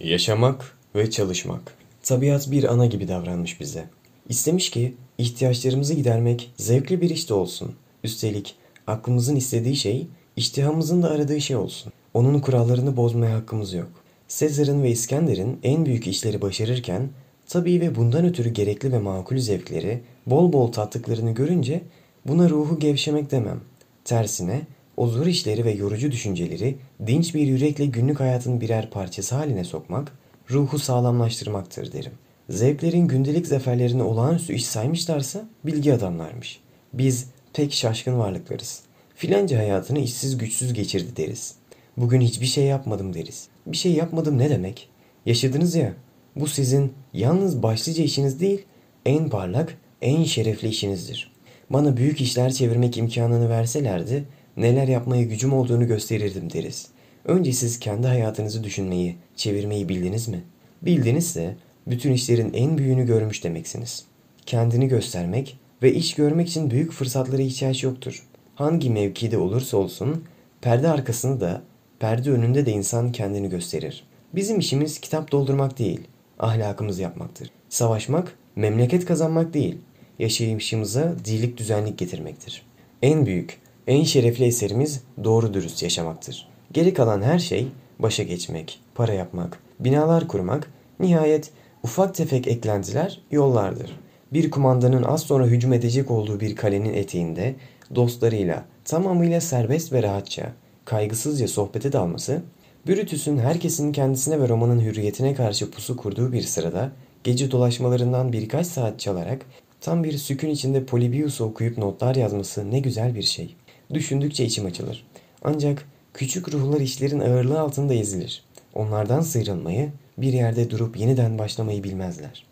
Yaşamak ve çalışmak. Tabiat bir ana gibi davranmış bize. İstemiş ki ihtiyaçlarımızı gidermek zevkli bir iş de olsun. Üstelik aklımızın istediği şey, iştihamımızın da aradığı şey olsun. Onun kurallarını bozmaya hakkımız yok. Sezar'ın ve İskender'in en büyük işleri başarırken, tabii ve bundan ötürü gerekli ve makul zevkleri bol bol tattıklarını görünce buna ruhu gevşemek demem. Tersine o zor işleri ve yorucu düşünceleri dinç bir yürekle günlük hayatın birer parçası haline sokmak, ruhu sağlamlaştırmaktır derim. Zevklerin gündelik zaferlerini olağanüstü iş saymışlarsa bilgi adamlarmış. Biz pek şaşkın varlıklarız. Filanca hayatını işsiz güçsüz geçirdi deriz. Bugün hiçbir şey yapmadım deriz. Bir şey yapmadım ne demek? Yaşadınız ya, bu sizin yalnız başlıca işiniz değil, en parlak, en şerefli işinizdir. Bana büyük işler çevirmek imkanını verselerdi, neler yapmaya gücüm olduğunu gösterirdim deriz. Önce siz kendi hayatınızı düşünmeyi, çevirmeyi bildiniz mi? Bildinizse bütün işlerin en büyüğünü görmüş demeksiniz. Kendini göstermek ve iş görmek için büyük fırsatlara ihtiyaç yoktur. Hangi mevkide olursa olsun perde arkasını da perde önünde de insan kendini gösterir. Bizim işimiz kitap doldurmak değil, ahlakımızı yapmaktır. Savaşmak, memleket kazanmak değil, yaşayışımıza dilik düzenlik getirmektir. En büyük, en şerefli eserimiz doğru dürüst yaşamaktır. Geri kalan her şey başa geçmek, para yapmak, binalar kurmak, nihayet ufak tefek eklentiler yollardır. Bir kumandanın az sonra hücum edecek olduğu bir kalenin eteğinde dostlarıyla tamamıyla serbest ve rahatça, kaygısızca sohbete dalması, Brutus'un herkesin kendisine ve romanın hürriyetine karşı pusu kurduğu bir sırada gece dolaşmalarından birkaç saat çalarak tam bir sükun içinde Polybius'u okuyup notlar yazması ne güzel bir şey. Düşündükçe içim açılır. Ancak küçük ruhlar işlerin ağırlığı altında ezilir. Onlardan sıyrılmayı, bir yerde durup yeniden başlamayı bilmezler.